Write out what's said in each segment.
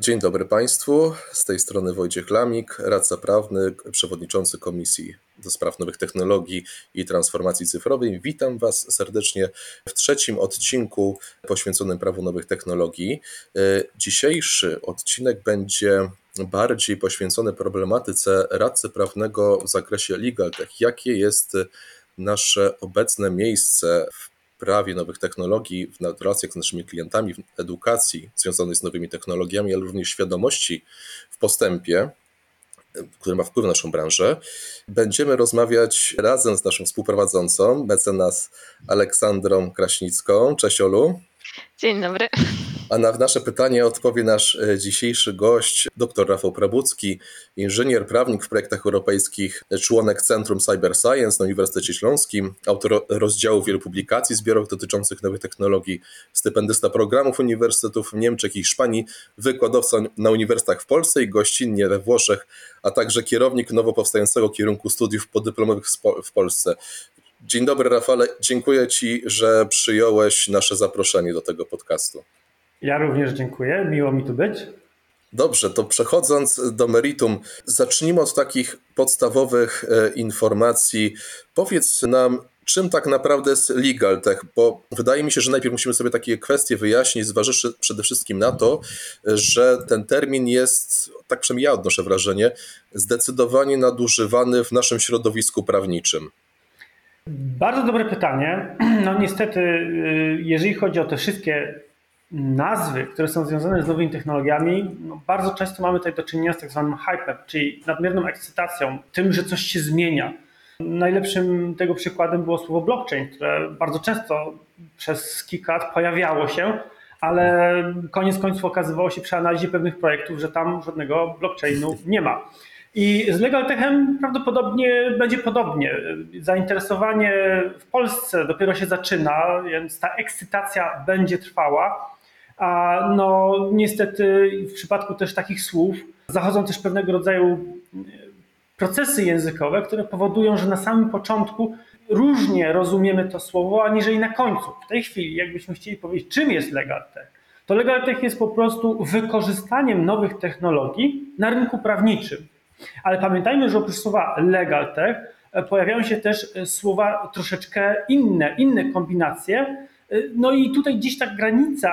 Dzień dobry Państwu. Z tej strony Wojciech Lamik, radca prawny, przewodniczący Komisji do Spraw Nowych Technologii i Transformacji Cyfrowej. Witam Was serdecznie w trzecim odcinku poświęconym prawu nowych technologii. Dzisiejszy odcinek będzie bardziej poświęcony problematyce radcy prawnego w zakresie legal tech. Jakie jest nasze obecne miejsce w prawie nowych technologii, w relacjach z naszymi klientami, w edukacji związanej z nowymi technologiami, ale również świadomości w postępie, który ma wpływ na naszą branżę. Będziemy rozmawiać razem z naszą współprowadzącą, mecenas Aleksandrą Kraśnicką. Cześć Olu. Dzień dobry. A na nasze pytanie odpowie nasz e, dzisiejszy gość, dr Rafał Prabucki, inżynier, prawnik w projektach europejskich, członek Centrum Cyber Science na Uniwersytecie Śląskim, autor rozdziału wielu publikacji zbiorowych dotyczących nowych technologii, stypendysta programów uniwersytetów w Niemczech i Hiszpanii, wykładowca na uniwersytetach w Polsce i gościnnie we Włoszech, a także kierownik nowo powstającego kierunku studiów podyplomowych w Polsce. Dzień dobry, Rafale. Dziękuję Ci, że przyjąłeś nasze zaproszenie do tego podcastu. Ja również dziękuję. Miło mi tu być. Dobrze, to przechodząc do meritum, zacznijmy od takich podstawowych e, informacji. Powiedz nam, czym tak naprawdę jest legal tech, bo wydaje mi się, że najpierw musimy sobie takie kwestie wyjaśnić, zważywszy przede wszystkim na to, że ten termin jest, tak przynajmniej ja odnoszę wrażenie, zdecydowanie nadużywany w naszym środowisku prawniczym. Bardzo dobre pytanie. No niestety, y, jeżeli chodzi o te wszystkie nazwy, które są związane z nowymi technologiami, no bardzo często mamy tutaj do czynienia z tak zwanym czyli nadmierną ekscytacją, tym, że coś się zmienia. Najlepszym tego przykładem było słowo blockchain, które bardzo często przez kilka lat pojawiało się, ale koniec końców okazywało się przy analizie pewnych projektów, że tam żadnego blockchainu nie ma. I z LegalTechem prawdopodobnie będzie podobnie. Zainteresowanie w Polsce dopiero się zaczyna, więc ta ekscytacja będzie trwała. A no niestety w przypadku też takich słów zachodzą też pewnego rodzaju procesy językowe, które powodują, że na samym początku różnie rozumiemy to słowo, aniżeli na końcu. W tej chwili, jakbyśmy chcieli powiedzieć, czym jest LegalTech, to LegalTech jest po prostu wykorzystaniem nowych technologii na rynku prawniczym. Ale pamiętajmy, że oprócz słowa LegalTech pojawiają się też słowa troszeczkę inne, inne kombinacje, no i tutaj gdzieś ta granica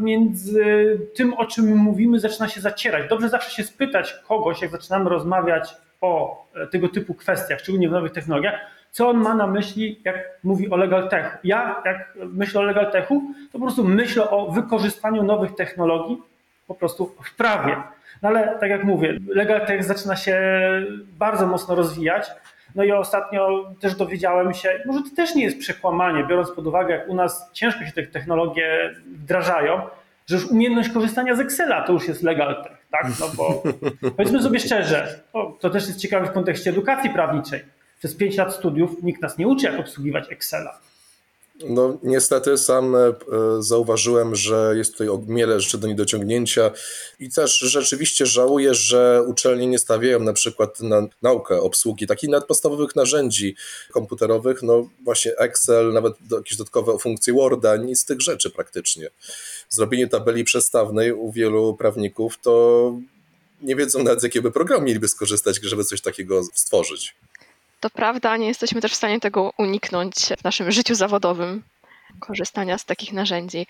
między tym, o czym mówimy, zaczyna się zacierać. Dobrze zawsze się spytać kogoś, jak zaczynamy rozmawiać o tego typu kwestiach, szczególnie w nowych technologiach, co on ma na myśli, jak mówi o legal techu. Ja, jak myślę o legal techu, to po prostu myślę o wykorzystaniu nowych technologii po prostu w prawie. No ale tak jak mówię, legal tech zaczyna się bardzo mocno rozwijać. No i ostatnio też dowiedziałem się, może to też nie jest przekłamanie, biorąc pod uwagę, jak u nas ciężko się te technologie wdrażają, że już umiejętność korzystania z Excela to już jest legal tech, tak? No bo powiedzmy sobie szczerze, to też jest ciekawe w kontekście edukacji prawniczej. Przez 5 lat studiów nikt nas nie uczy, jak obsługiwać Excela. No, niestety sam e, zauważyłem, że jest tutaj wiele rzeczy do niedociągnięcia i też rzeczywiście żałuję, że uczelnie nie stawiają na przykład na naukę obsługi takich nawet podstawowych narzędzi komputerowych, no właśnie Excel, nawet jakieś dodatkowe funkcje Worda, nic z tych rzeczy praktycznie. Zrobienie tabeli przestawnej u wielu prawników to nie wiedzą nawet z jakiego programu mieliby skorzystać, żeby coś takiego stworzyć. To prawda, nie jesteśmy też w stanie tego uniknąć w naszym życiu zawodowym, korzystania z takich narzędzi.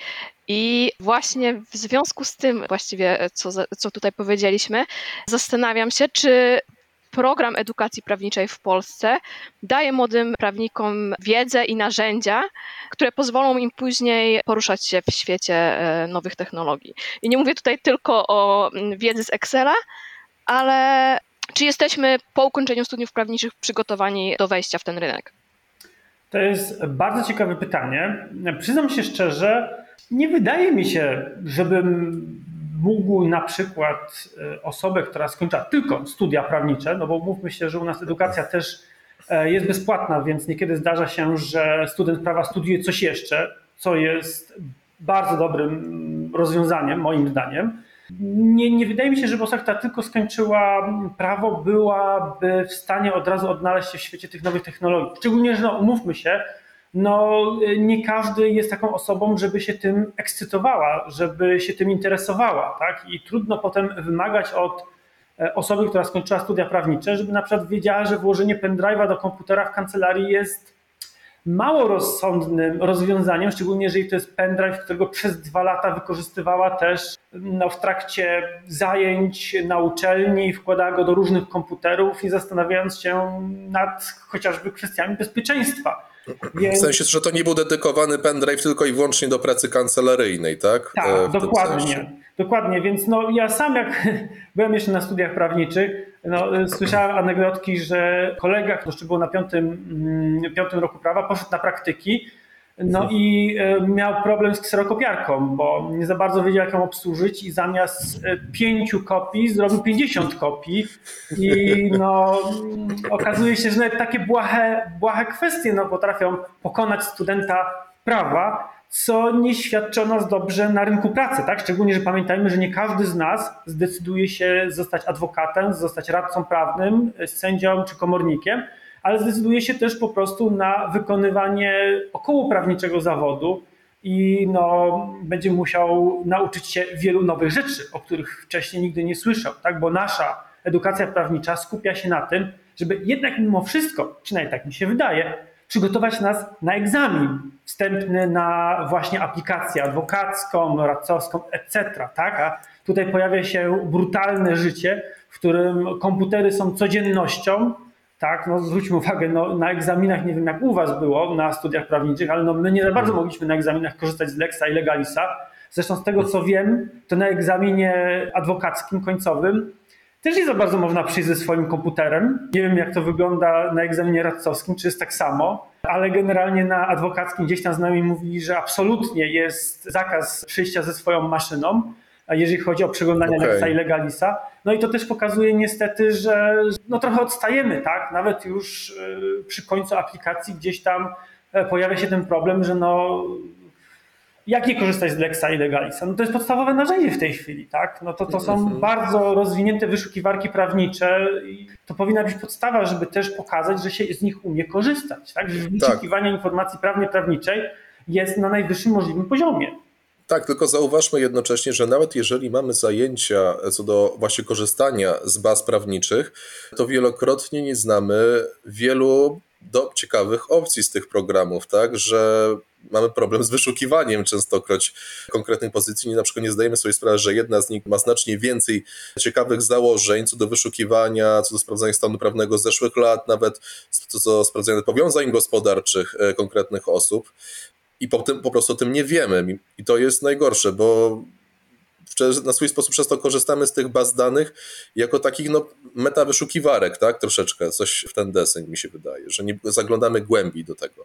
I właśnie w związku z tym, właściwie, co, co tutaj powiedzieliśmy, zastanawiam się, czy program edukacji prawniczej w Polsce daje młodym prawnikom wiedzę i narzędzia, które pozwolą im później poruszać się w świecie e, nowych technologii. I nie mówię tutaj tylko o mm, wiedzy z Excela, ale czy jesteśmy po ukończeniu studiów prawniczych przygotowani do wejścia w ten rynek? To jest bardzo ciekawe pytanie. Przyznam się szczerze, nie wydaje mi się, żebym mógł na przykład e, osobę, która skończyła tylko studia prawnicze, no bo mówmy się, że u nas edukacja też e, jest bezpłatna, więc niekiedy zdarza się, że student prawa studiuje coś jeszcze, co jest bardzo dobrym rozwiązaniem, moim zdaniem. Nie, nie wydaje mi się, że osoba, która tylko skończyła prawo, byłaby w stanie od razu odnaleźć się w świecie tych nowych technologii. Szczególnie, że no, umówmy się, no nie każdy jest taką osobą, żeby się tym ekscytowała, żeby się tym interesowała, tak? I trudno potem wymagać od e, osoby, która skończyła studia prawnicze, żeby na przykład wiedziała, że włożenie pendrive'a do komputera w kancelarii jest mało rozsądnym rozwiązaniem, szczególnie jeżeli to jest pendrive, którego przez dwa lata wykorzystywała też no, w trakcie zajęć na uczelni, wkładała go do różnych komputerów i zastanawiając się nad chociażby kwestiami bezpieczeństwa. Więc... W sensie, że to nie był dedykowany pendrive tylko i wyłącznie do pracy kancelaryjnej, tak? Tak, e, dokładnie. Dokładnie, więc no, ja sam jak byłem jeszcze na studiach prawniczych, no, słyszałem anegdotki, że kolega, który był na piątym, mm, piątym roku prawa, poszedł na praktyki no i e, miał problem z kserokopiarką, bo nie za bardzo wiedział, jak ją obsłużyć i zamiast e, pięciu kopii zrobił 50 kopii. I no okazuje się, że nawet takie błahe, błahe kwestie no, potrafią pokonać studenta prawa, co nie świadczy o nas dobrze na rynku pracy, tak? Szczególnie, że pamiętajmy, że nie każdy z nas zdecyduje się zostać adwokatem, zostać radcą prawnym, sędzią czy komornikiem, ale zdecyduje się też po prostu na wykonywanie okołoprawniczego zawodu i no, będzie musiał nauczyć się wielu nowych rzeczy, o których wcześniej nigdy nie słyszał, tak? Bo nasza edukacja prawnicza skupia się na tym, żeby jednak mimo wszystko, przynajmniej tak mi się wydaje, przygotować nas na egzamin wstępny na właśnie aplikację adwokacką, radcowską, etc. Tak? A tutaj pojawia się brutalne życie, w którym komputery są codziennością. Tak, no zwróćmy uwagę, no, na egzaminach, nie wiem jak u Was było na studiach prawniczych, ale no, my nie za bardzo mogliśmy na egzaminach korzystać z Lexa i Legalisa. Zresztą z tego co wiem, to na egzaminie adwokackim końcowym też nie za bardzo można przyjść ze swoim komputerem. Nie wiem, jak to wygląda na egzaminie radcowskim, czy jest tak samo, ale generalnie na adwokackim gdzieś tam z nami mówili, że absolutnie jest zakaz przyjścia ze swoją maszyną, jeżeli chodzi o przeglądanie okay. Lexa i Legalisa. No i to też pokazuje niestety, że no trochę odstajemy, tak? Nawet już y, przy końcu aplikacji gdzieś tam e, pojawia się ten problem, że no jak nie korzystać z Lexa i Legalisa? No to jest podstawowe narzędzie w tej chwili, tak? No to, to są mhm. bardzo rozwinięte wyszukiwarki prawnicze i to powinna być podstawa, żeby też pokazać, że się z nich umie korzystać, tak? Że tak. wyszukiwanie tak. informacji prawnie-prawniczej jest na najwyższym możliwym poziomie. Tak, tylko zauważmy jednocześnie, że nawet jeżeli mamy zajęcia co do właśnie korzystania z baz prawniczych, to wielokrotnie nie znamy wielu do ciekawych opcji z tych programów, tak, że mamy problem z wyszukiwaniem częstokroć konkretnych pozycji. Na przykład nie zdajemy sobie sprawy, że jedna z nich ma znacznie więcej ciekawych założeń co do wyszukiwania, co do sprawdzania stanu prawnego z zeszłych lat, nawet co do sprawdzania powiązań gospodarczych e, konkretnych osób. I po, tym, po prostu o tym nie wiemy. I to jest najgorsze, bo na swój sposób przez to korzystamy z tych baz danych jako takich no, meta wyszukiwarek, tak? Troszeczkę coś w ten deseń mi się wydaje, że nie zaglądamy głębiej do tego.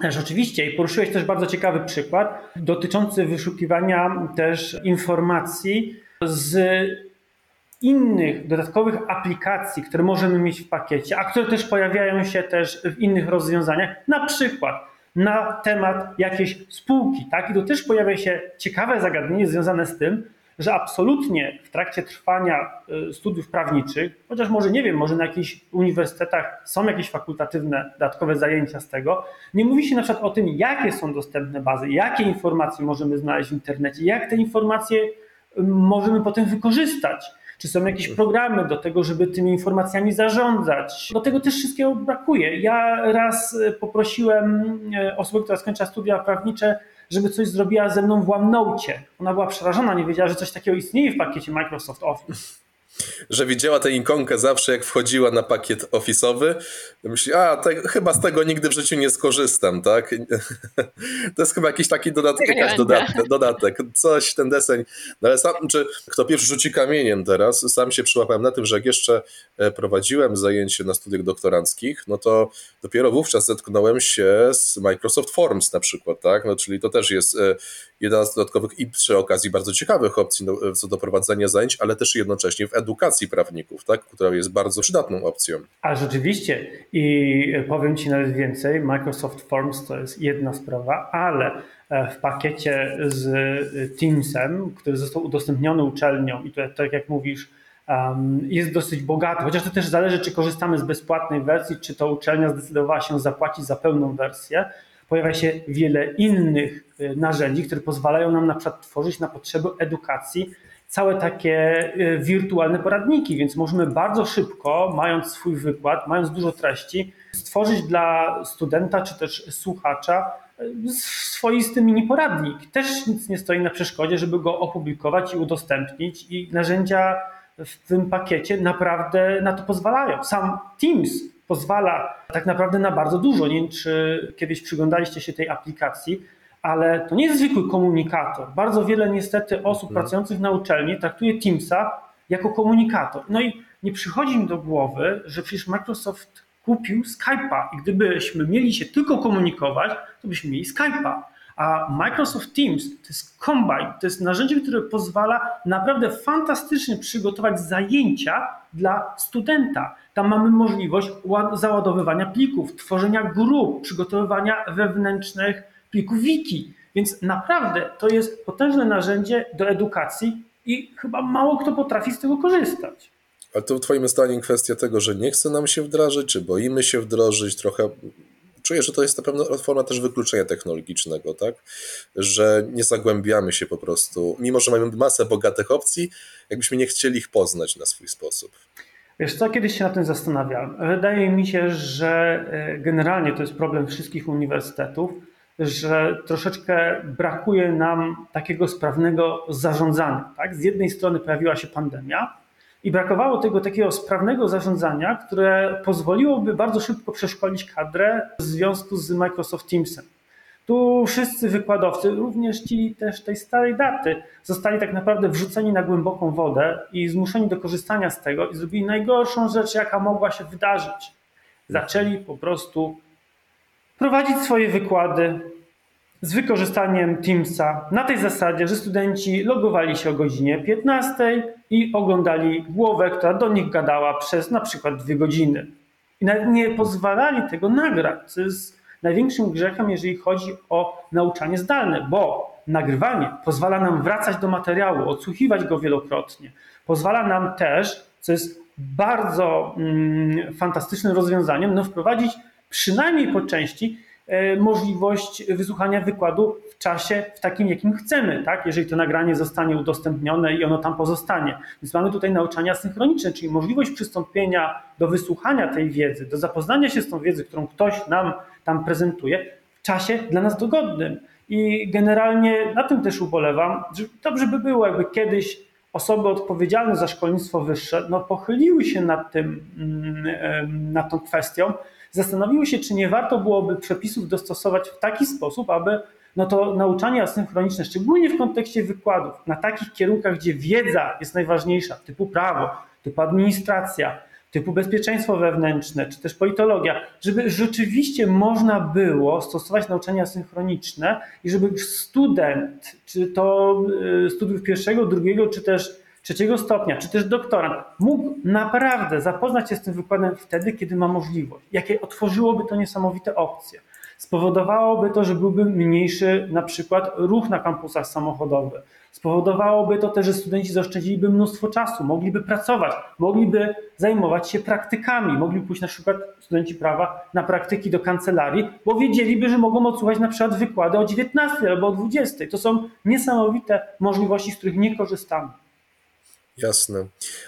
Też oczywiście i poruszyłeś też bardzo ciekawy przykład dotyczący wyszukiwania też informacji z innych dodatkowych aplikacji, które możemy mieć w pakiecie, a które też pojawiają się też w innych rozwiązaniach, na przykład na temat jakiejś spółki, tak? I to też pojawia się ciekawe zagadnienie związane z tym, że absolutnie w trakcie trwania y, studiów prawniczych, chociaż może nie wiem, może na jakichś uniwersytetach są jakieś fakultatywne dodatkowe zajęcia z tego, nie mówi się na przykład o tym, jakie są dostępne bazy, jakie informacje możemy znaleźć w internecie, jak te informacje y, możemy potem wykorzystać. Czy są jakieś programy do tego, żeby tymi informacjami zarządzać? Do tego też wszystkiego brakuje. Ja raz y, poprosiłem osobę, która skończyła studia prawnicze, żeby coś zrobiła ze mną w OneNote. Ona była przerażona, nie wiedziała, że coś takiego istnieje w pakiecie Microsoft Office że widziała tę ikonkę zawsze, jak wchodziła na pakiet ofisowy. Myśli, a te, chyba z tego nigdy w życiu nie skorzystam, tak? To jest chyba jakiś taki dodatek, jakaś dodatek, dodatek, coś, ten deseń. No ale sam, czy kto pierwszy rzuci kamieniem teraz, sam się przyłapałem na tym, że jak jeszcze e, prowadziłem zajęcie na studiach doktoranckich, no to dopiero wówczas zetknąłem się z Microsoft Forms na przykład, tak? No, czyli to też jest e, jedna z dodatkowych i przy okazji bardzo ciekawych opcji no, co do prowadzenia zajęć, ale też jednocześnie w edukacji prawników, tak, która jest bardzo przydatną opcją. A rzeczywiście i powiem Ci nawet więcej, Microsoft Forms to jest jedna sprawa, ale e, w pakiecie z Teamsem, który został udostępniony uczelnią i to tak jak mówisz, jest dosyć bogaty, chociaż to też zależy, czy korzystamy z bezpłatnej wersji, czy to uczelnia zdecydowała się zapłacić za pełną wersję Pojawia się wiele innych y, narzędzi, które pozwalają nam na przykład tworzyć na potrzeby edukacji całe takie y, wirtualne poradniki, więc możemy bardzo szybko, mając swój wykład, mając dużo treści, stworzyć dla studenta czy też słuchacza y, swoisty mini poradnik. Też nic nie stoi na przeszkodzie, żeby go opublikować i udostępnić i narzędzia w tym pakiecie naprawdę na to pozwalają. Sam Teams pozwala tak naprawdę na bardzo dużo. Nie wiem, czy kiedyś przyglądaliście się tej aplikacji, ale to nie jest zwykły komunikator. Bardzo wiele niestety osób mhm. pracujących na uczelni traktuje Teamsa jako komunikator. No i nie przychodzi mi do głowy, że przecież Microsoft kupił Skype'a i gdybyśmy mieli się tylko komunikować, to byśmy mieli Skype'a. A Microsoft Teams to jest combine, to jest narzędzie, które pozwala naprawdę fantastycznie przygotować zajęcia dla studenta. Tam mamy możliwość załadowywania plików, tworzenia grup, przygotowywania wewnętrznych plików wiki. Więc naprawdę to jest potężne narzędzie do edukacji i chyba mało kto potrafi z tego korzystać. Ale to Twoim zdaniem kwestia tego, że nie chce nam się wdrażać, czy boimy się wdrożyć, trochę czuję, że to jest na pewno forma też wykluczenia technologicznego, tak? Że nie zagłębiamy się po prostu, mimo że mamy masę bogatych opcji, jakbyśmy nie chcieli ich poznać na swój sposób. Wiesz co, kiedyś się na tym zastanawiałem. Wydaje mi się, że e, generalnie to jest problem wszystkich uniwersytetów, że troszeczkę brakuje nam takiego sprawnego zarządzania. Tak? Z jednej strony pojawiła się pandemia, i brakowało tego takiego sprawnego zarządzania, które pozwoliłoby bardzo szybko przeszkolić kadrę w związku z Microsoft Teamsem. Tu wszyscy wykładowcy, również ci też tej starej daty, zostali tak naprawdę wrzuceni na głęboką wodę i zmuszeni do korzystania z tego i zrobili najgorszą rzecz, jaka mogła się wydarzyć. Zaczęli po prostu prowadzić swoje wykłady z wykorzystaniem Teamsa na tej zasadzie, że studenci logowali się o godzinie 15 i oglądali głowę, która do nich gadała przez na przykład dwie godziny. I nawet nie pozwalali tego nagrać, co jest największym grzechem, jeżeli chodzi o nauczanie zdalne, bo nagrywanie pozwala nam wracać do materiału, odsłuchiwać go wielokrotnie. Pozwala nam też, co jest bardzo mm, fantastycznym rozwiązaniem, no wprowadzić przynajmniej po części możliwość wysłuchania wykładu w czasie w takim, jakim chcemy, tak? jeżeli to nagranie zostanie udostępnione i ono tam pozostanie. Więc mamy tutaj nauczania synchroniczne, czyli możliwość przystąpienia do wysłuchania tej wiedzy, do zapoznania się z tą wiedzą, którą ktoś nam tam prezentuje w czasie dla nas dogodnym. I generalnie na tym też ubolewam. Że dobrze by było, jakby kiedyś osoby odpowiedzialne za szkolnictwo wyższe no, pochyliły się nad, tym, mm, nad tą kwestią, zastanowiły się, czy nie warto byłoby przepisów dostosować w taki sposób, aby no to nauczanie asynchroniczne, szczególnie w kontekście wykładów, na takich kierunkach, gdzie wiedza jest najważniejsza, typu prawo, typu administracja, typu bezpieczeństwo wewnętrzne, czy też politologia, żeby rzeczywiście można było stosować nauczanie asynchroniczne i żeby student, czy to y, studiów pierwszego, drugiego, czy też trzeciego stopnia, czy też doktorant mógł naprawdę zapoznać się z tym wykładem wtedy, kiedy ma możliwość. Jakie otworzyłoby to niesamowite opcje. Spowodowałoby to, że byłby mniejszy na przykład ruch na kampusach samochodowych. Spowodowałoby to też, że studenci zaoszczędziliby mnóstwo czasu, mogliby pracować, mogliby zajmować się praktykami, mogliby pójść na przykład studenci prawa na praktyki do kancelarii, bo wiedzieliby, że mogą odsłuchać na przykład wykłady o 19 albo o 20. To są niesamowite możliwości, z których nie korzystamy. Jasne.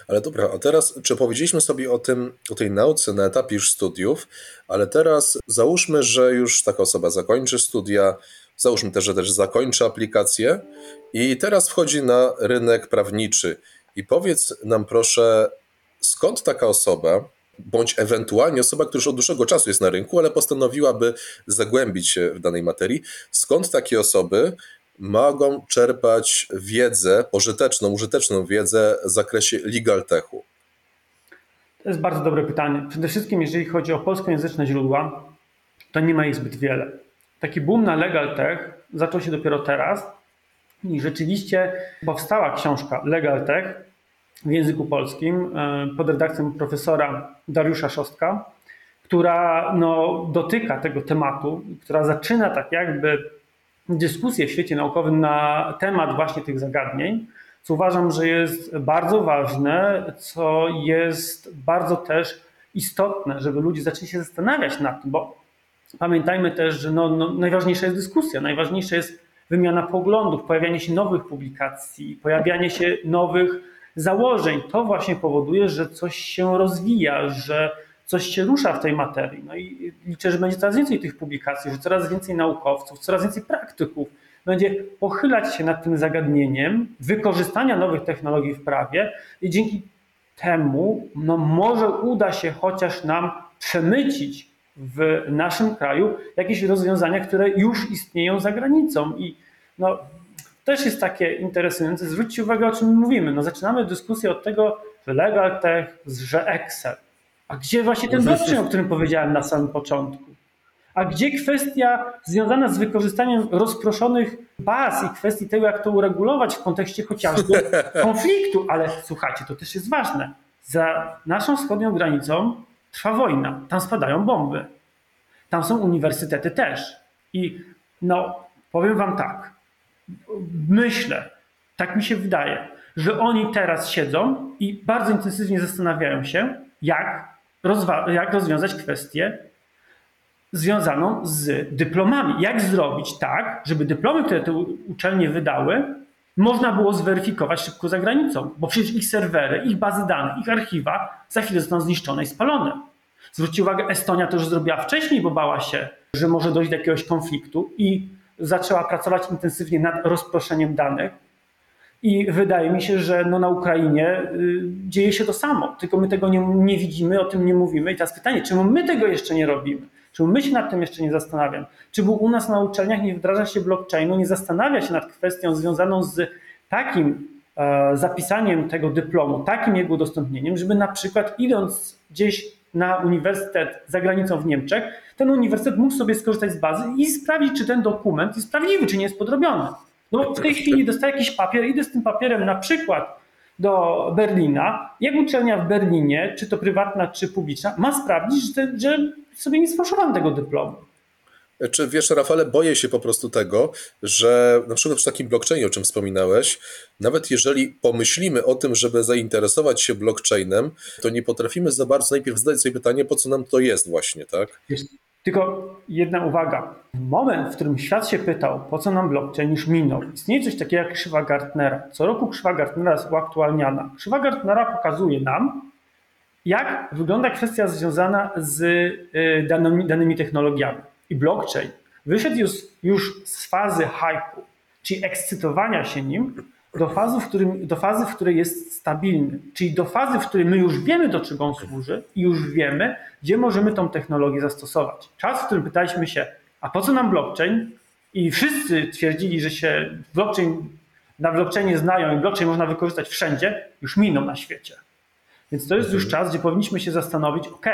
Ale dobra, a teraz, czy powiedzieliśmy sobie o tym, o tej nauce na etapie już studiów, ale teraz załóżmy, że już taka osoba zakończy studia, załóżmy też, że też zakończy aplikację i teraz wchodzi na rynek prawniczy. I powiedz nam proszę, skąd taka osoba, bądź ewentualnie osoba, która już od dłuższego czasu jest na rynku, ale postanowiłaby zagłębić się w danej materii, skąd takie osoby mogą czerpać wiedzę, pożyteczną, użyteczną wiedzę w zakresie legal techu? To jest bardzo dobre pytanie. Przede wszystkim, jeżeli chodzi o polskojęzyczne źródła, to nie ma ich zbyt wiele. Taki boom na legal tech zaczął się dopiero teraz i rzeczywiście powstała książka Legal Tech w języku polskim e, pod redakcją profesora Dariusza Szostka, która no, dotyka tego tematu, która zaczyna tak jakby dyskusję w świecie naukowym na temat właśnie tych zagadnień, co uważam, że jest bardzo ważne, co jest bardzo też istotne, żeby ludzie zaczęli się zastanawiać nad tym, bo pamiętajmy też, że no, no, najważniejsza jest dyskusja, najważniejsza jest wymiana poglądów, pojawianie się nowych publikacji, pojawianie się nowych założeń. To właśnie powoduje, że coś się rozwija, że coś się rusza w tej materii. No i liczę, że będzie coraz więcej tych publikacji, że coraz więcej naukowców, coraz więcej praktyków będzie pochylać się nad tym zagadnieniem wykorzystania nowych technologii w prawie i dzięki temu no, może uda się chociaż nam przemycić w naszym kraju jakieś rozwiązania, które już istnieją za granicą. I no, też jest takie interesujące. Zwróćcie uwagę, o czym mówimy. No, zaczynamy dyskusję od tego, że Legal Tech, że Excel. A gdzie właśnie ten blockchain, o którym powiedziałem na samym początku? A gdzie kwestia związana z wykorzystaniem rozproszonych baz i kwestii tego, jak to uregulować w kontekście chociażby konfliktu? Ale słuchajcie, to też jest ważne. Za naszą wschodnią granicą trwa wojna, tam spadają bomby. Tam są uniwersytety też. I no, powiem wam tak. Myślę, tak mi się wydaje, że oni teraz siedzą i bardzo intensywnie zastanawiają się, jak, jak rozwiązać kwestię związaną z dyplomami. Jak zrobić tak, żeby dyplomy, które te uczelnie wydały, można było zweryfikować szybko za granicą, bo przecież ich serwery, ich bazy danych, ich archiwa za chwilę zostaną zniszczone i spalone. Zwróćcie uwagę, Estonia to już zrobiła wcześniej, bo bała się, że może dojść do jakiegoś konfliktu i zaczęła pracować intensywnie nad rozproszeniem danych. I wydaje mi się, że no na Ukrainie y, dzieje się to samo, tylko my tego nie, nie widzimy, o tym nie mówimy. I teraz pytanie, czemu my tego jeszcze nie robimy? Czemu my się nad tym jeszcze nie zastanawiamy? Czy u nas na uczelniach nie wdraża się blockchainu, nie zastanawia się nad kwestią związaną z takim e, zapisaniem tego dyplomu, takim jego udostępnieniem, żeby na przykład idąc gdzieś na uniwersytet za granicą w Niemczech, ten uniwersytet mógł sobie skorzystać z bazy i sprawdzić, czy ten dokument jest prawdziwy, czy nie jest podrobiony. No w tej chwili dostaję jakiś papier, idę z tym papierem na przykład do Berlina, jak uczelnia w Berlinie, czy to prywatna, czy publiczna, ma sprawdzić, że, że sobie nie sfałszowałem tego dyplomu. Czy wiesz, Rafale, boję się po prostu tego, że na przykład przy takim blockchainie, o czym wspominałeś, nawet jeżeli pomyślimy o tym, żeby zainteresować się blockchainem, to nie potrafimy za bardzo najpierw zadać sobie pytanie, po co nam to jest właśnie, tak? Tylko jedna uwaga. Moment, w którym świat się pytał, po co nam blockchain, już minął. Istnieje coś takiego jak krzywa Gartnera. Co roku krzywa Gartnera jest uaktualniana. Krzywa Gartnera pokazuje nam, jak wygląda kwestia związana z y, danymi, danymi technologiami. I blockchain wyszedł już, już z fazy hypu, czyli ekscytowania się nim, do fazy, w którym, do fazy, w której jest stabilny, czyli do fazy, w której my już wiemy, do czego on służy i już wiemy, gdzie możemy tą technologię zastosować. Czas, w którym pytaliśmy się, a po co nam blockchain? I wszyscy twierdzili, że się blockchain, na blockchainie znają i blockchain można wykorzystać wszędzie, już minął na świecie. Więc to jest już mhm. czas, gdzie powinniśmy się zastanowić, ok,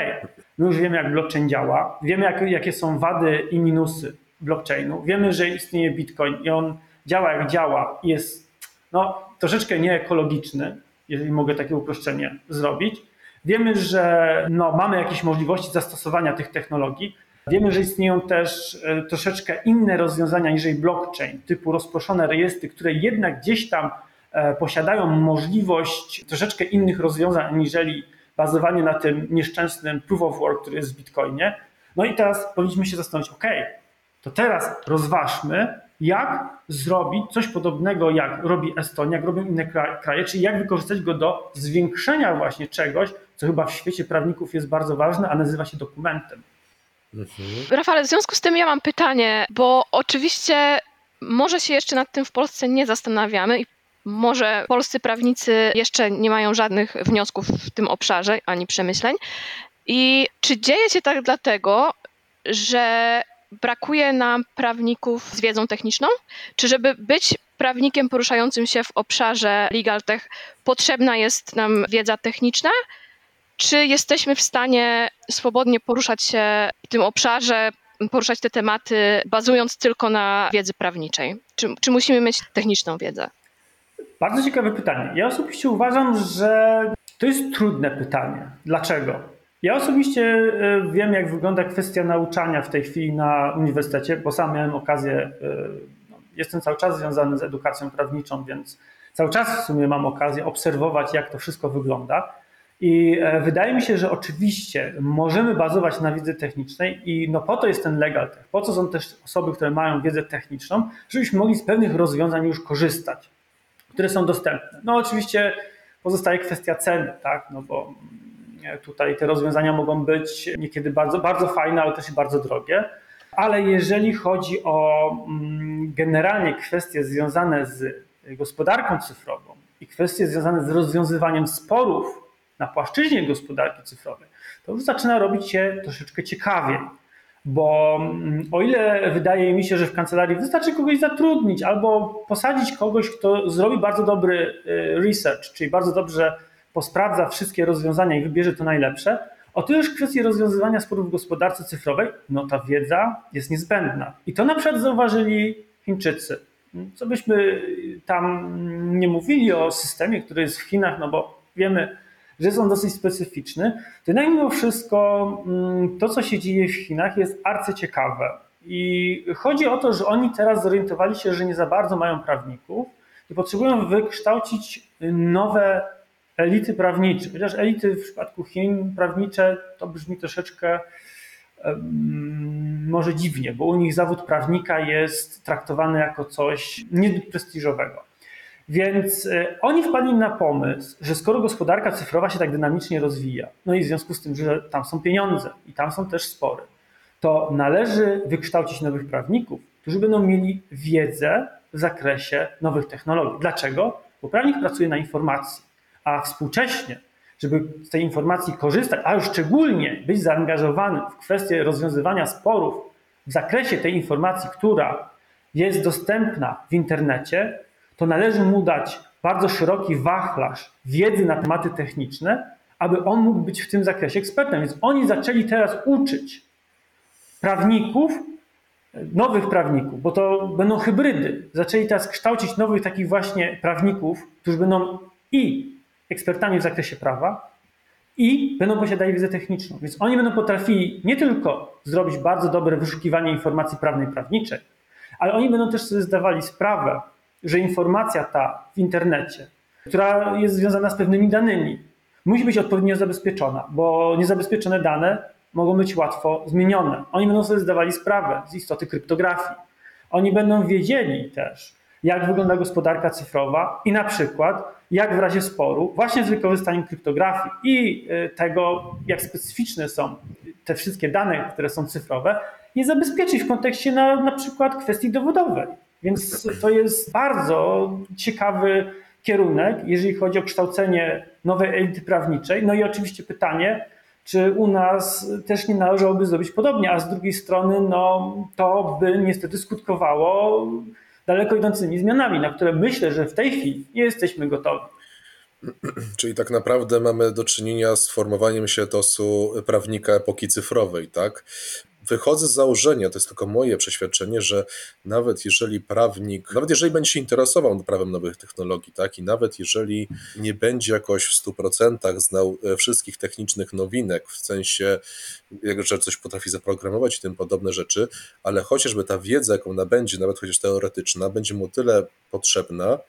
my już wiemy, jak blockchain działa, wiemy, jak, jakie są wady i minusy blockchainu, wiemy, że istnieje Bitcoin i on działa jak działa i jest no, troszeczkę nieekologiczny, jeżeli mogę takie uproszczenie zrobić. Wiemy, że no, mamy jakieś możliwości zastosowania tych technologii. Wiemy, że istnieją też e, troszeczkę inne rozwiązania niż blockchain, typu rozproszone rejestry, które jednak gdzieś tam e, posiadają możliwość troszeczkę innych rozwiązań, aniżeli bazowanie na tym nieszczęsnym proof of work, który jest w Bitcoinie. No i teraz powinniśmy się zastanowić, ok, to teraz rozważmy, jak zrobić coś podobnego, jak robi Estonia, jak robią inne kraje, czyli jak wykorzystać go do zwiększenia właśnie czegoś, co chyba w świecie prawników jest bardzo ważne, a nazywa się dokumentem. Mhm. Rafale, w związku z tym ja mam pytanie, bo oczywiście może się jeszcze nad tym w Polsce nie zastanawiamy i może polscy prawnicy jeszcze nie mają żadnych wniosków w tym obszarze ani przemyśleń. I czy dzieje się tak dlatego, że brakuje nam prawników z wiedzą techniczną? Czy żeby być prawnikiem poruszającym się w obszarze legal tech potrzebna jest nam wiedza techniczna? Czy jesteśmy w stanie swobodnie poruszać się w tym obszarze, poruszać te tematy, bazując tylko na wiedzy prawniczej? Czy, czy musimy mieć techniczną wiedzę? Bardzo ciekawe pytanie. Ja osobiście uważam, że to jest trudne pytanie. Dlaczego? Ja osobiście e, wiem, jak wygląda kwestia nauczania w tej chwili na uniwersytecie, bo sam miałem okazję, e, no, jestem cały czas związany z edukacją prawniczą, więc cały czas w sumie mam okazję obserwować, jak to wszystko wygląda. I e, wydaje mi się, że oczywiście możemy bazować na wiedzy technicznej i no po to jest ten legal tech, po co są też osoby, które mają wiedzę techniczną, żebyśmy mogli z pewnych rozwiązań już korzystać, które są dostępne. No oczywiście pozostaje kwestia ceny, tak, no bo tutaj te rozwiązania mogą być niekiedy bardzo, bardzo fajne, ale też i bardzo drogie. Ale jeżeli chodzi o mm, generalnie kwestie związane z gospodarką cyfrową i kwestie związane z rozwiązywaniem sporów na płaszczyźnie gospodarki cyfrowej, to już zaczyna robić się troszeczkę ciekawiej. Bo mm, o ile wydaje mi się, że w kancelarii wystarczy kogoś zatrudnić albo posadzić kogoś, kto zrobi bardzo dobry y, research, czyli bardzo dobrze posprawdza wszystkie rozwiązania i wybierze to najlepsze, o tyle już w kwestii rozwiązywania sporów w gospodarce cyfrowej, no ta wiedza jest niezbędna. I to na przykład zauważyli Chińczycy. Co byśmy tam nie mówili o systemie, który jest w Chinach, no bo wiemy, że jest on dosyć specyficzny, to jednak mimo wszystko mm, to, co się dzieje w Chinach, jest arcyciekawe. I chodzi o to, że oni teraz zorientowali się, że nie za bardzo mają prawników i potrzebują wykształcić nowe elity prawnicze. Chociaż elity w przypadku Chin prawnicze to brzmi troszeczkę może dziwnie, bo u nich zawód prawnika jest traktowany jako coś nieprestiżowego. Więc e, oni wpadli na pomysł, że skoro gospodarka cyfrowa się tak dynamicznie rozwija, no i w związku z tym, że tam są pieniądze i tam są też spory, to należy wykształcić nowych prawników, którzy będą mieli wiedzę w zakresie nowych technologii. Dlaczego? Bo prawnik pracuje na informacji, a współcześnie, żeby z tej informacji korzystać, a już szczególnie być zaangażowany w kwestię rozwiązywania sporów w zakresie tej informacji, która jest dostępna w internecie, to należy mu dać bardzo szeroki wachlarz wiedzy na tematy techniczne, aby on mógł być w tym zakresie ekspertem. Więc oni zaczęli teraz uczyć prawników, nowych prawników, bo to będą hybrydy. Zaczęli teraz kształcić nowych takich właśnie prawników, którzy będą i ekspertami w zakresie prawa, i będą posiadali wiedzę techniczną. Więc oni będą potrafili nie tylko zrobić bardzo dobre wyszukiwanie informacji prawnej prawniczej, ale oni będą też sobie zdawali sprawę że informacja ta w internecie, która jest związana z pewnymi danymi, musi być odpowiednio zabezpieczona, bo niezabezpieczone dane mogą być łatwo zmienione. Oni będą sobie zdawali sprawę z istoty kryptografii. Oni będą wiedzieli też, jak wygląda gospodarka cyfrowa i na przykład jak w razie sporu, właśnie z wykorzystaniem kryptografii i y, tego, jak specyficzne są te wszystkie dane, które są cyfrowe, je zabezpieczyć w kontekście na, na przykład kwestii dowodowej. Więc to jest bardzo ciekawy kierunek, jeżeli chodzi o kształcenie nowej elity prawniczej. No i oczywiście pytanie, czy u nas też nie należałoby zrobić podobnie, a z drugiej strony no, to by niestety skutkowało daleko idącymi zmianami, na które myślę, że w tej chwili nie jesteśmy gotowi. Czyli tak naprawdę mamy do czynienia z formowaniem się tosu prawnika epoki cyfrowej, tak? wychodzę z założenia, to jest tylko moje przeświadczenie, że nawet jeżeli prawnik, nawet jeżeli będzie się interesował prawem nowych technologii, tak, i nawet jeżeli nie będzie jakoś w 100% znał e, wszystkich technicznych nowinek, w sensie, że coś potrafi zaprogramować i tym podobne rzeczy, ale chociażby ta wiedza, jaką nabędzie, nawet chociaż teoretyczna, będzie mu tyle potrzebna,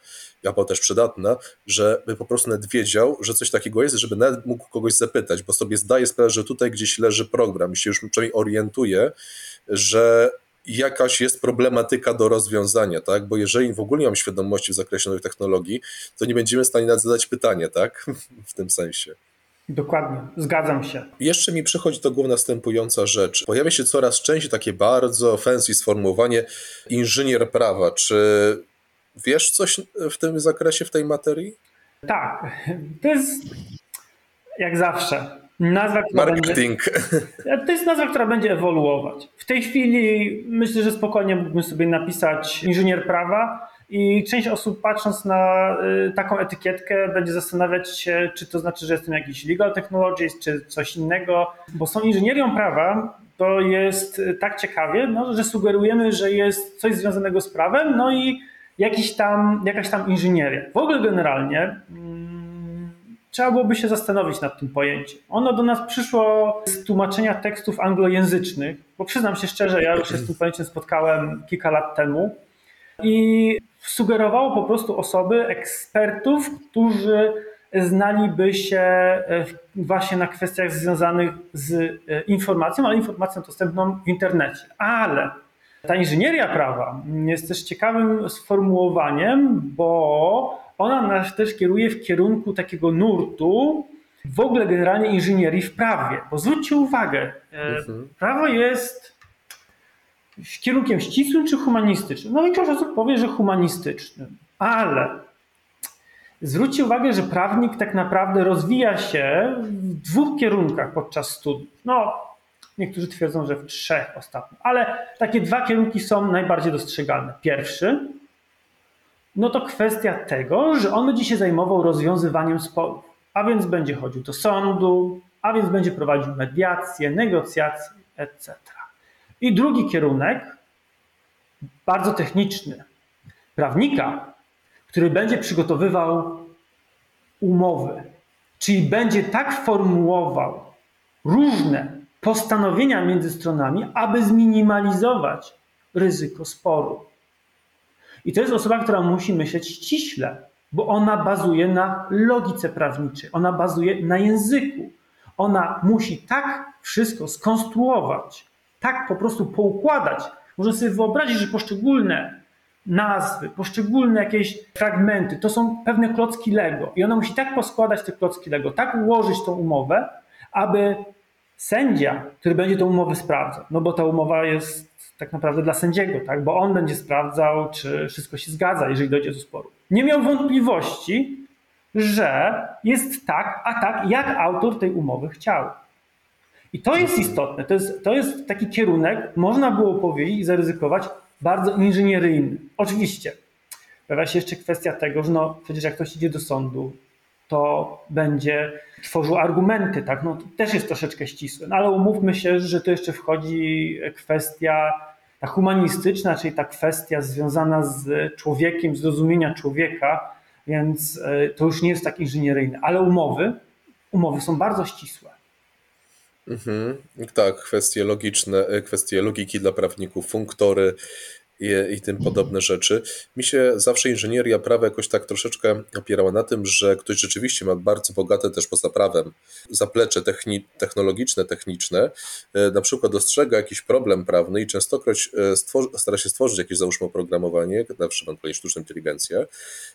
albo też przydatna, żeby po prostu nawet wiedział, że coś takiego jest, żeby nawet mógł kogoś zapytać, bo sobie zdaje sprawę, że tutaj gdzieś leży program i się już przynajmniej orientuje, że jakaś jest problematyka do rozwiązania, tak? Bo jeżeli w ogóle nie mam świadomości w zakresie nowych technologii, to nie będziemy w stanie nawet zadać pytanie, tak? W tym sensie. Dokładnie, zgadzam się. Jeszcze mi przychodzi do głowy następująca rzecz. Pojawia się coraz częściej takie bardzo fancy sformułowanie inżynier prawa. Czy Wiesz coś w tym zakresie, w tej materii? Tak. To jest jak zawsze. Nazwa, Marketing. Będzie, to jest nazwa, która będzie ewoluować. W tej chwili myślę, że spokojnie mógłbym sobie napisać inżynier prawa i część osób patrząc na y, taką etykietkę będzie zastanawiać się, czy to znaczy, że jestem jakiś legal technologist, czy coś innego, bo są inżynierią prawa, to jest tak ciekawie, no, że sugerujemy, że jest coś związanego z prawem, no i jakiś tam, jakaś tam inżynieria. W ogóle generalnie hmm, trzeba byłoby się zastanowić nad tym pojęciem. Ono do nas przyszło z tłumaczenia tekstów anglojęzycznych, bo przyznam się szczerze, ja już się z tym pojęciem spotkałem kilka lat temu i sugerowało po prostu osoby, ekspertów, którzy znaliby się e, właśnie na kwestiach związanych z e, informacją, ale informacją dostępną w internecie. Ale ta inżynieria prawa jest też ciekawym sformułowaniem, bo ona nas też kieruje w kierunku takiego nurtu, w ogóle generalnie inżynierii w prawie. Bo zwróćcie uwagę, mhm. prawo jest kierunkiem ścisłym czy humanistycznym? No większość osób powie, że humanistycznym, ale zwróćcie uwagę, że prawnik tak naprawdę rozwija się w dwóch kierunkach podczas studiów. No, niektórzy twierdzą, że w trzech ostatnio, ale takie dwa kierunki są najbardziej dostrzegalne. Pierwszy, no to kwestia tego, że on będzie się zajmował rozwiązywaniem sporów, a więc będzie chodził do sądu, a więc będzie prowadził mediacje, negocjacje, etc. I drugi kierunek, bardzo techniczny, prawnika, który będzie przygotowywał umowy, czyli będzie tak formułował różne postanowienia między stronami, aby zminimalizować ryzyko sporu. I to jest osoba, która musi myśleć ściśle, bo ona bazuje na logice prawniczej, ona bazuje na języku. Ona musi tak wszystko skonstruować, tak po prostu poukładać. Można sobie wyobrazić, że poszczególne nazwy, poszczególne jakieś fragmenty to są pewne klocki Lego i ona musi tak poskładać te klocki Lego, tak ułożyć tą umowę, aby sędzia, który będzie tę umowę sprawdzał, no bo ta umowa jest tak naprawdę dla sędziego, tak? bo on będzie sprawdzał, czy wszystko się zgadza, jeżeli dojdzie do sporu. Nie miał wątpliwości, że jest tak, a tak, jak autor tej umowy chciał. I to jest istotne. To jest, to jest taki kierunek, można było powiedzieć i zaryzykować, bardzo inżynieryjny. Oczywiście. Pojawia się jeszcze kwestia tego, że no, przecież jak ktoś idzie do sądu, to będzie tworzył argumenty, tak? No, to też jest troszeczkę ścisłe. No, ale umówmy się, że to jeszcze wchodzi kwestia ta humanistyczna, czyli ta kwestia związana z człowiekiem, zrozumienia człowieka, więc e, to już nie jest tak inżynieryjne. Ale umowy, umowy są bardzo ścisłe. Mhm. Tak, kwestie logiczne, e, kwestie logiki dla prawników, funktory i, i tym podobne rzeczy. Mi się zawsze inżynieria prawa jakoś tak troszeczkę opierała na tym, że ktoś rzeczywiście ma bardzo bogate też poza prawem zaplecze techni technologiczne, techniczne, e, na przykład dostrzega jakiś problem prawny i częstokroć e, stara się stworzyć jakieś załóżmy oprogramowanie, na przykład sztuczną inteligencję,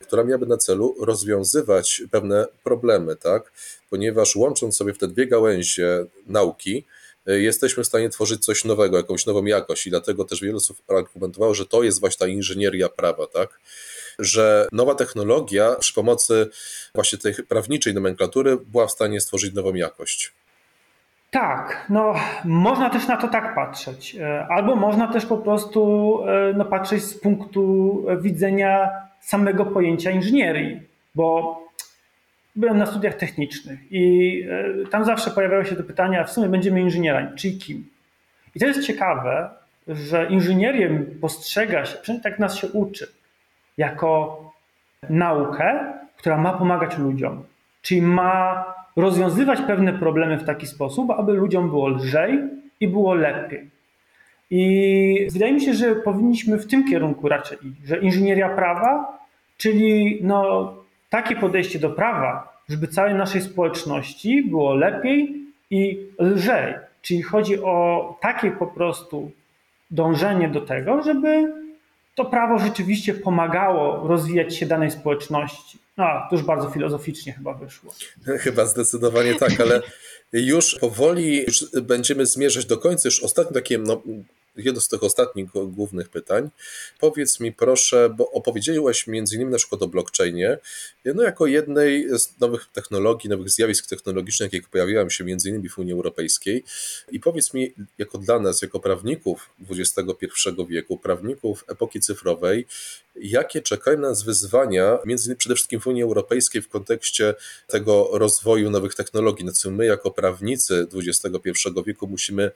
która miałaby na celu rozwiązywać pewne problemy, tak? Ponieważ łącząc sobie w te dwie gałęzie nauki, jesteśmy w stanie tworzyć coś nowego, jakąś nową jakość i dlatego też wiele osób argumentowało, że to jest właśnie ta inżynieria prawa, tak? Że nowa technologia przy pomocy właśnie tej prawniczej nomenklatury była w stanie stworzyć nową jakość. Tak, no można też na to tak patrzeć. E, albo można też po prostu e, no, patrzeć z punktu widzenia samego pojęcia inżynierii, bo byłem na studiach technicznych i e, tam zawsze pojawiały się te pytania, w sumie będziemy inżynierami, czyli kim? I to jest ciekawe, że inżynierię postrzega się, przynajmniej tak nas się uczy, jako naukę, która ma pomagać ludziom, czyli ma rozwiązywać pewne problemy w taki sposób, aby ludziom było lżej i było lepiej. I wydaje mi się, że powinniśmy w tym kierunku raczej iść, że inżynieria prawa, czyli no, takie podejście do prawa, żeby całej naszej społeczności było lepiej i lżej. Czyli chodzi o takie po prostu dążenie do tego, żeby to prawo rzeczywiście pomagało rozwijać się danej społeczności. No, to już bardzo filozoficznie chyba wyszło. Chyba zdecydowanie tak, ale już powoli już będziemy zmierzać do końca. Już ostatnie takie no, jedno z tych ostatnich głównych pytań. Powiedz mi proszę, bo opowiedziałeś między innymi na przykład o blockchainie, no jako jednej z nowych technologii, nowych zjawisk technologicznych, jakie pojawiają się między innymi w Unii Europejskiej. I powiedz mi, jako dla nas, jako prawników XXI wieku, prawników epoki cyfrowej, jakie czekają nas wyzwania, między innymi przede wszystkim w Unii Europejskiej w kontekście tego rozwoju nowych technologii, na co my jako prawnicy XXI wieku musimy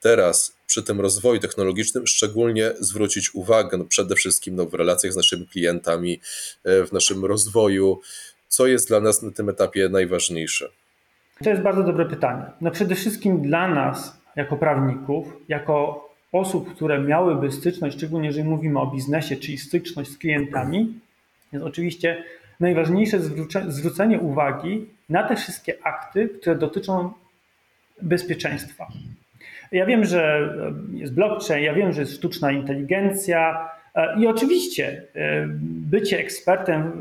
teraz przy tym rozwoju technologicznym szczególnie zwrócić uwagę no przede wszystkim no, w relacjach z naszymi klientami, e, w naszym rozwoju, co jest dla nas na tym etapie najważniejsze? To jest bardzo dobre pytanie. No przede wszystkim dla nas, jako prawników, jako osób, które miałyby styczność, szczególnie jeżeli mówimy o biznesie, czyli styczność z klientami, jest oczywiście najważniejsze zwrócenie uwagi na te wszystkie akty, które dotyczą bezpieczeństwa. Ja wiem, że jest blockchain, ja wiem, że jest sztuczna inteligencja i oczywiście e, bycie ekspertem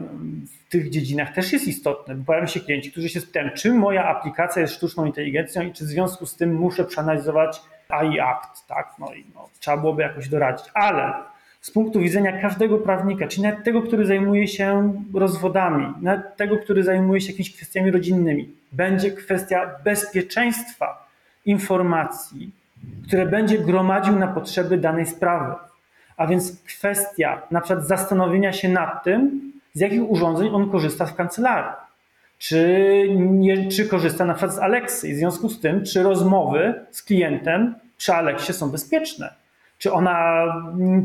w tych dziedzinach też jest istotne. Pojawiają się klienci, którzy się pytają, czy moja aplikacja jest sztuczną inteligencją i czy w związku z tym muszę przeanalizować AI Act, tak? No i no, trzeba byłoby jakoś doradzić. Ale z punktu widzenia każdego prawnika, czyli nawet tego, który zajmuje się rozwodami, nawet tego, który zajmuje się jakimiś kwestiami rodzinnymi, będzie kwestia bezpieczeństwa informacji, które będzie gromadził na potrzeby danej sprawy. A więc kwestia na przykład zastanowienia się nad tym, z jakich urządzeń on korzysta w kancelarii. Czy, nie, czy korzysta na przykład z Alexy. W związku z tym, czy rozmowy z klientem przy Alexie są bezpieczne czy ona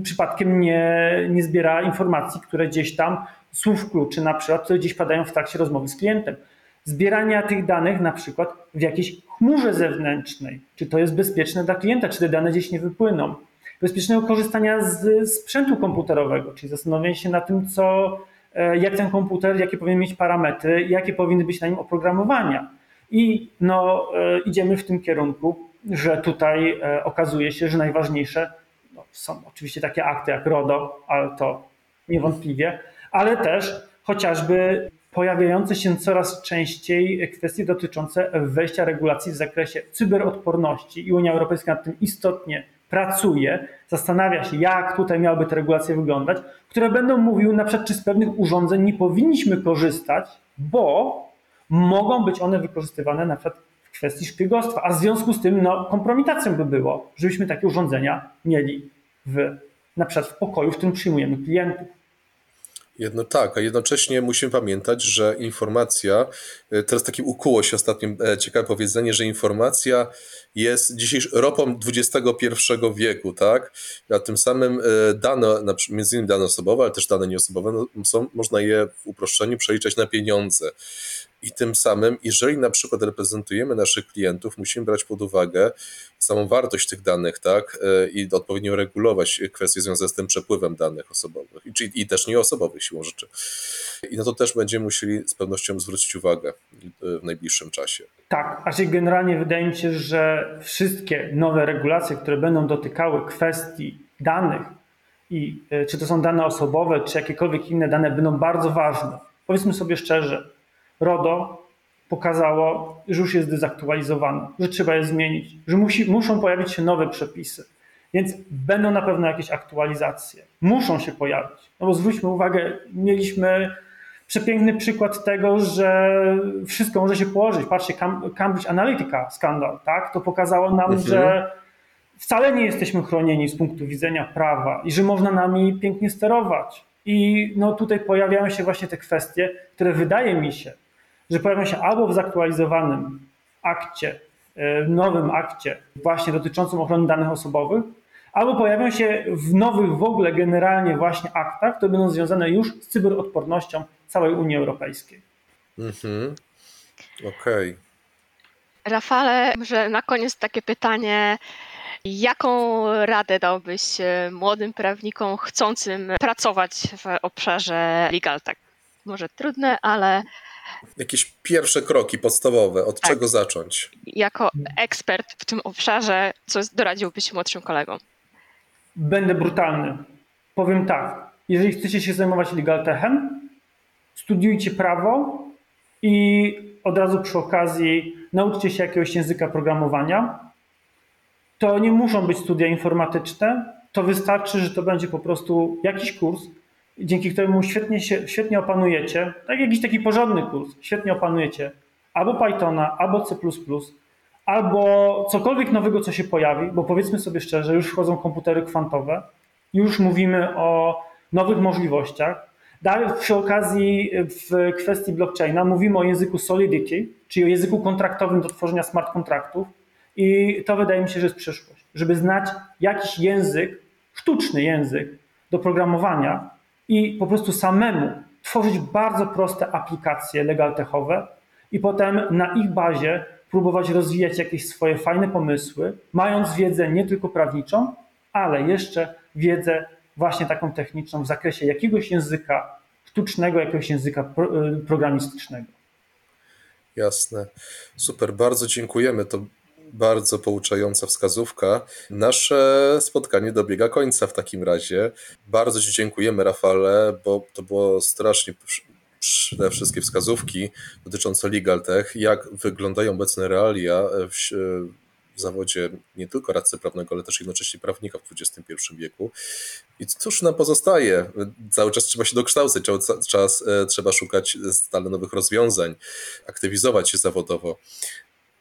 przypadkiem nie, nie zbiera informacji, które gdzieś tam, słów kluczy na przykład, które gdzieś padają w trakcie rozmowy z klientem. Zbierania tych danych na przykład w jakiejś chmurze zewnętrznej. Czy to jest bezpieczne dla klienta, czy te dane gdzieś nie wypłyną. Bezpiecznego korzystania z sprzętu komputerowego, czyli zastanowienie się na tym, co, e, jak ten komputer, jakie powinien mieć parametry, jakie powinny być na nim oprogramowania. I no, e, idziemy w tym kierunku, że tutaj e, okazuje się, że najważniejsze są oczywiście takie akty jak RODO, ale to niewątpliwie, ale też chociażby pojawiające się coraz częściej kwestie dotyczące wejścia regulacji w zakresie cyberodporności i Unia Europejska nad tym istotnie pracuje, zastanawia się, jak tutaj miałyby te regulacje wyglądać, które będą mówiły na przykład, czy z pewnych urządzeń nie powinniśmy korzystać, bo mogą być one wykorzystywane na przykład w kwestii szpiegostwa, a w związku z tym no, kompromitacją by było, żebyśmy takie urządzenia mieli w, na przykład w pokoju, w którym przyjmujemy klientów. Jedno tak, a jednocześnie musimy pamiętać, że informacja, e, teraz takie ukuło się ostatnio e, ciekawe powiedzenie, że informacja jest dzisiejszą ropą XXI wieku, tak? A tym samym e, dane, między innymi dane osobowe, ale też dane nieosobowe, no, są, można je w uproszczeniu przeliczać na pieniądze. I tym samym, jeżeli na przykład reprezentujemy naszych klientów, musimy brać pod uwagę samą wartość tych danych, tak? E, I odpowiednio regulować kwestie związane z tym przepływem danych osobowych i, i też nieosobowych siłą rzeczy. I na to też będziemy musieli z pewnością zwrócić uwagę e, w najbliższym czasie. Tak, a się generalnie wydaje mi się, że wszystkie nowe regulacje, które będą dotykały kwestii danych i e, czy to są dane osobowe, czy jakiekolwiek inne dane, będą bardzo ważne. Powiedzmy sobie szczerze, RODO pokazało, że już jest dezaktualizowane, że trzeba je zmienić, że musi, muszą pojawić się nowe przepisy. Więc będą na pewno jakieś aktualizacje. Muszą się pojawić. No bo zwróćmy uwagę, mieliśmy przepiękny przykład tego, że wszystko może się położyć. Patrzcie, Cambridge Analytica skandal, tak? To pokazało nam, mhm. że wcale nie jesteśmy chronieni z punktu widzenia prawa i że można nami pięknie sterować. I no tutaj pojawiają się właśnie te kwestie, które wydaje mi się, że pojawią się albo w zaktualizowanym akcie, e, w nowym akcie właśnie dotyczącym ochrony danych osobowych, albo pojawią się w nowych w ogóle generalnie właśnie aktach, które będą związane już z cyberodpornością całej Unii Europejskiej. Mhm. Okej. Okay. Rafale, może na koniec takie pytanie. Jaką radę dałbyś e, młodym prawnikom chcącym pracować w obszarze legal? Tak, może trudne, ale Jakieś pierwsze kroki podstawowe, od tak. czego zacząć? Jako ekspert w tym obszarze, co doradziłbyś młodszym kolegom? Będę brutalny. Powiem tak. Jeżeli chcecie się zajmować legal techem, studiujcie prawo i od razu przy okazji nauczcie się jakiegoś języka programowania. To nie muszą być studia informatyczne. To wystarczy, że to będzie po prostu jakiś kurs, dzięki któremu świetnie, się, świetnie opanujecie, tak jakiś taki porządny kurs, świetnie opanujecie albo Pythona, albo C++, albo cokolwiek nowego, co się pojawi, bo powiedzmy sobie szczerze, już wchodzą komputery kwantowe, już mówimy o nowych możliwościach. Dalej przy okazji w kwestii blockchaina mówimy o języku Solidity, czyli o języku kontraktowym do tworzenia smart kontraktów i to wydaje mi się, że jest przyszłość. Żeby znać jakiś język, sztuczny język do programowania, i po prostu samemu tworzyć bardzo proste aplikacje legaltechowe i potem na ich bazie próbować rozwijać jakieś swoje fajne pomysły, mając wiedzę nie tylko prawniczą, ale jeszcze wiedzę właśnie taką techniczną w zakresie jakiegoś języka sztucznego jakiegoś języka y, programistycznego. Jasne. Super, bardzo dziękujemy. To bardzo pouczająca wskazówka. Nasze spotkanie dobiega końca w takim razie. Bardzo Ci dziękujemy, Rafale, bo to było strasznie te wszystkie wskazówki dotyczące LegalTech, jak wyglądają obecne realia w, w zawodzie nie tylko radcy prawnego, ale też jednocześnie prawnika w XXI wieku. I cóż nam pozostaje? Cały czas trzeba się dokształcać, cały czas e, trzeba szukać stale nowych rozwiązań, aktywizować się zawodowo.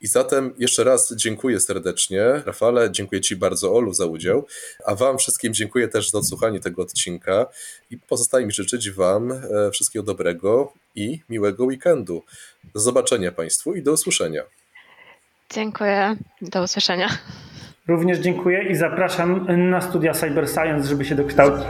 I zatem jeszcze raz dziękuję serdecznie. Rafale, dziękuję Ci bardzo, Olu, za udział. A Wam wszystkim dziękuję też za odsłuchanie tego odcinka. I pozostaje mi życzyć Wam e, wszystkiego dobrego i miłego weekendu. Do zobaczenia Państwu i do usłyszenia. Dziękuję. Do usłyszenia. Również dziękuję i zapraszam na studia Cyber Science, żeby się dokształcić.